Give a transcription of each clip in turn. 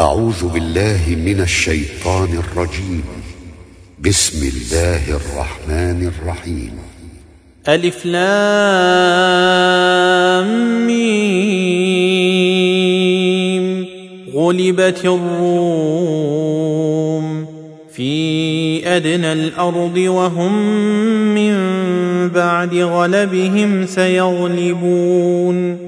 أعوذ بالله من الشيطان الرجيم. بسم الله الرحمن الرحيم. ألف لام ميم. غلبت الروم في أدنى الأرض وهم من بعد غلبهم سيغلبون.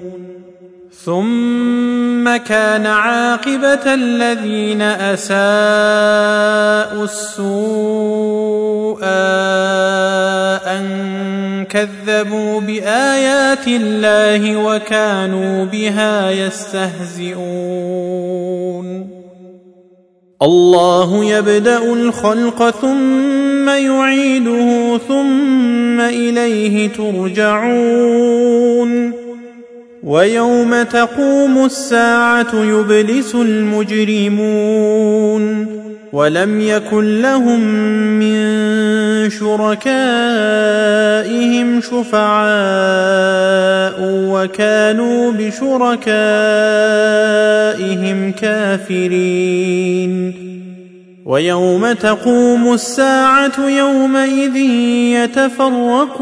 ثم كان عاقبة الذين أساءوا السوء أن كذبوا بآيات الله وكانوا بها يستهزئون. الله يبدأ الخلق ثم يعيده ثم إليه ترجعون. ويوم تقوم الساعة يبلس المجرمون ولم يكن لهم من شركائهم شفعاء وكانوا بشركائهم كافرين. ويوم تقوم الساعة يومئذ يتفرقون.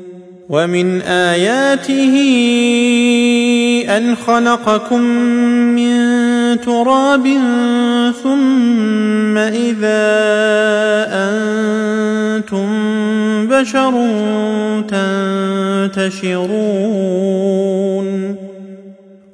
ومن آياته أن خلقكم من تراب ثم إذا أنتم بشر تنتشرون.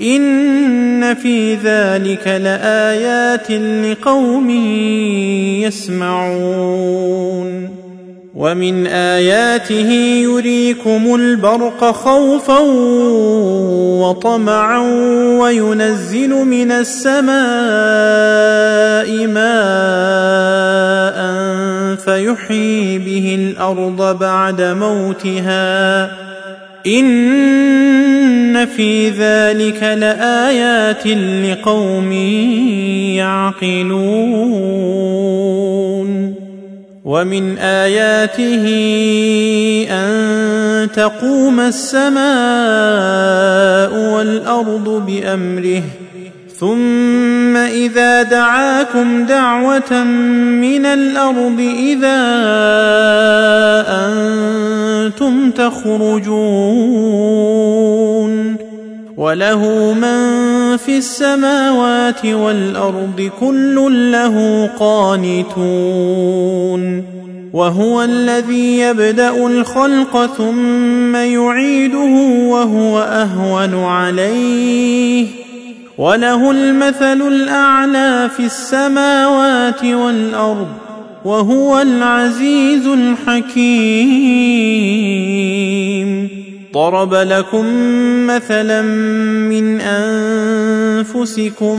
ان في ذلك لايات لقوم يسمعون ومن اياته يريكم البرق خوفا وطمعا وينزل من السماء ماء فيحيي به الأرض بعد موتها إن في ذلك لآيات لقوم يعقلون. ومن آياته أن تقوم السماء والأرض بأمره ثم إذا دعاكم دعوة من الأرض إذا أنتم تخرجون وله من في السماوات والأرض كل له قانتون وهو الذي يبدأ الخلق ثم يعيده وهو أهون عليه وله المثل الأعلى في السماوات والأرض وهو العزيز الحكيم. ضرب لكم مثلا من أنفسكم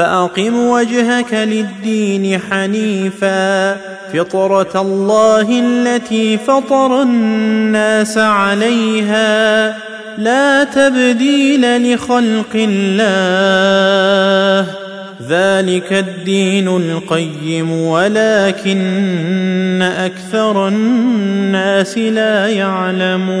فأقم وجهك للدين حنيفا. فطرة الله التي فطر الناس عليها. لا تبديل لخلق الله. ذلك الدين القيم ولكن أكثر الناس لا يعلمون.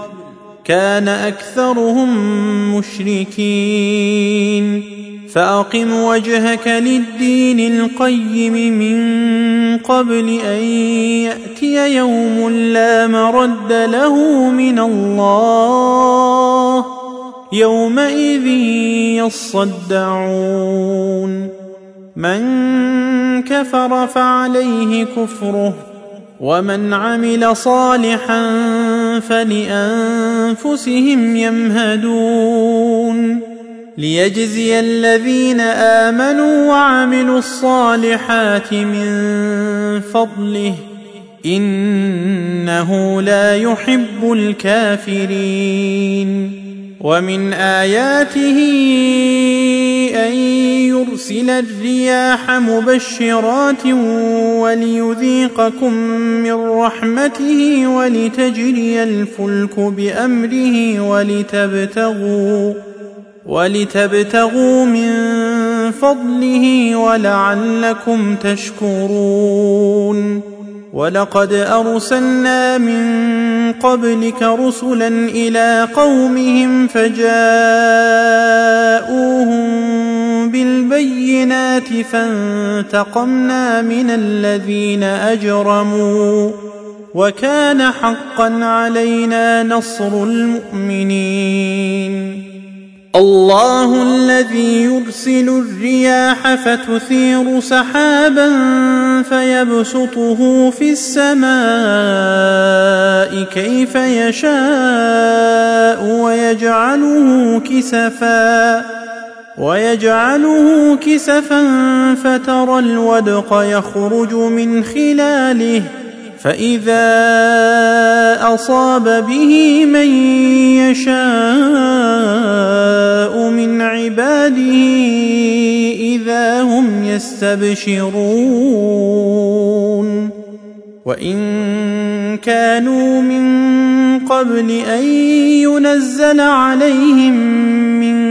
كان أكثرهم مشركين. فأقم وجهك للدين القيم من قبل أن يأتي يوم لا مرد له من الله يومئذ يصدعون. من كفر فعليه كفره ومن عمل صالحا فلانفسهم يمهدون ليجزي الذين آمنوا وعملوا الصالحات من فضله إنه لا يحب الكافرين. ومن آياته أن يرسل الرياح مبشرات وليذيقكم من رحمته ولتجري الفلك بأمره ولتبتغوا ولتبتغوا من فضله ولعلكم تشكرون. ولقد أرسلنا من قبلك رسلا إلى قومهم فجاءوهم بالبينات فانتقمنا من الذين أجرموا وكان حقا علينا نصر المؤمنين. الله الذي يرسل الرياح فتثير سحابا فيبسطه في السماء كيف يشاء ويجعله كسفا. ويجعله كسفا فترى الودق يخرج من خلاله فإذا أصاب به من يشاء من عباده إذا هم يستبشرون. وإن كانوا من قبل أن ينزل عليهم من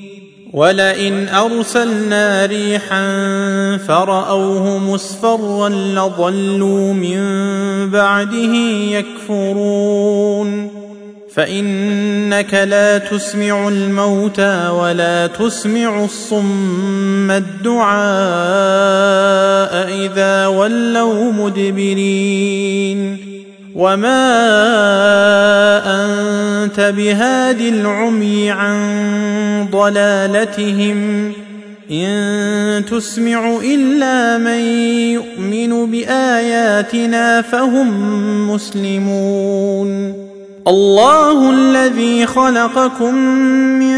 ولئن ارسلنا ريحا فراوه مصفرا لظلوا من بعده يكفرون فانك لا تسمع الموتى ولا تسمع الصم الدعاء اذا ولوا مدبرين وما انت بهاد العمي عن ضلالتهم ان تسمع الا من يؤمن باياتنا فهم مسلمون الله الذي خلقكم من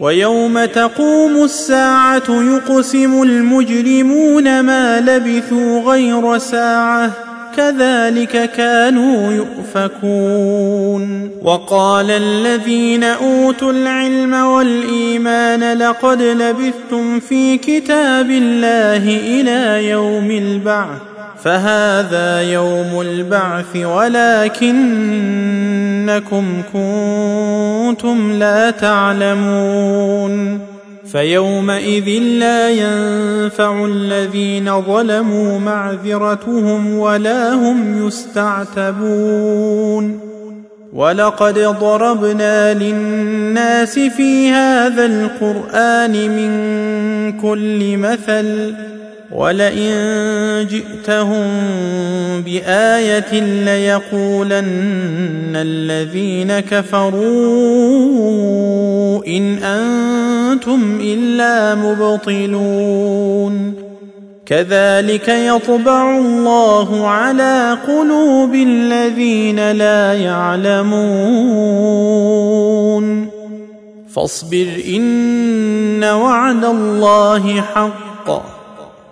ويوم تقوم الساعة يقسم المجرمون ما لبثوا غير ساعة كذلك كانوا يؤفكون. وقال الذين أوتوا العلم والإيمان لقد لبثتم في كتاب الله إلى يوم البعث فهذا يوم البعث ولكنكم كنتم لا تعلمون فيومئذ لا ينفع الذين ظلموا معذرتهم ولا هم يستعتبون ولقد ضربنا للناس في هذا القرآن من كل مثل ولئن جئتهم بآية ليقولن الذين كفروا إن أنتم إلا مبطلون. كذلك يطبع الله على قلوب الذين لا يعلمون. فاصبر إن وعد الله حق.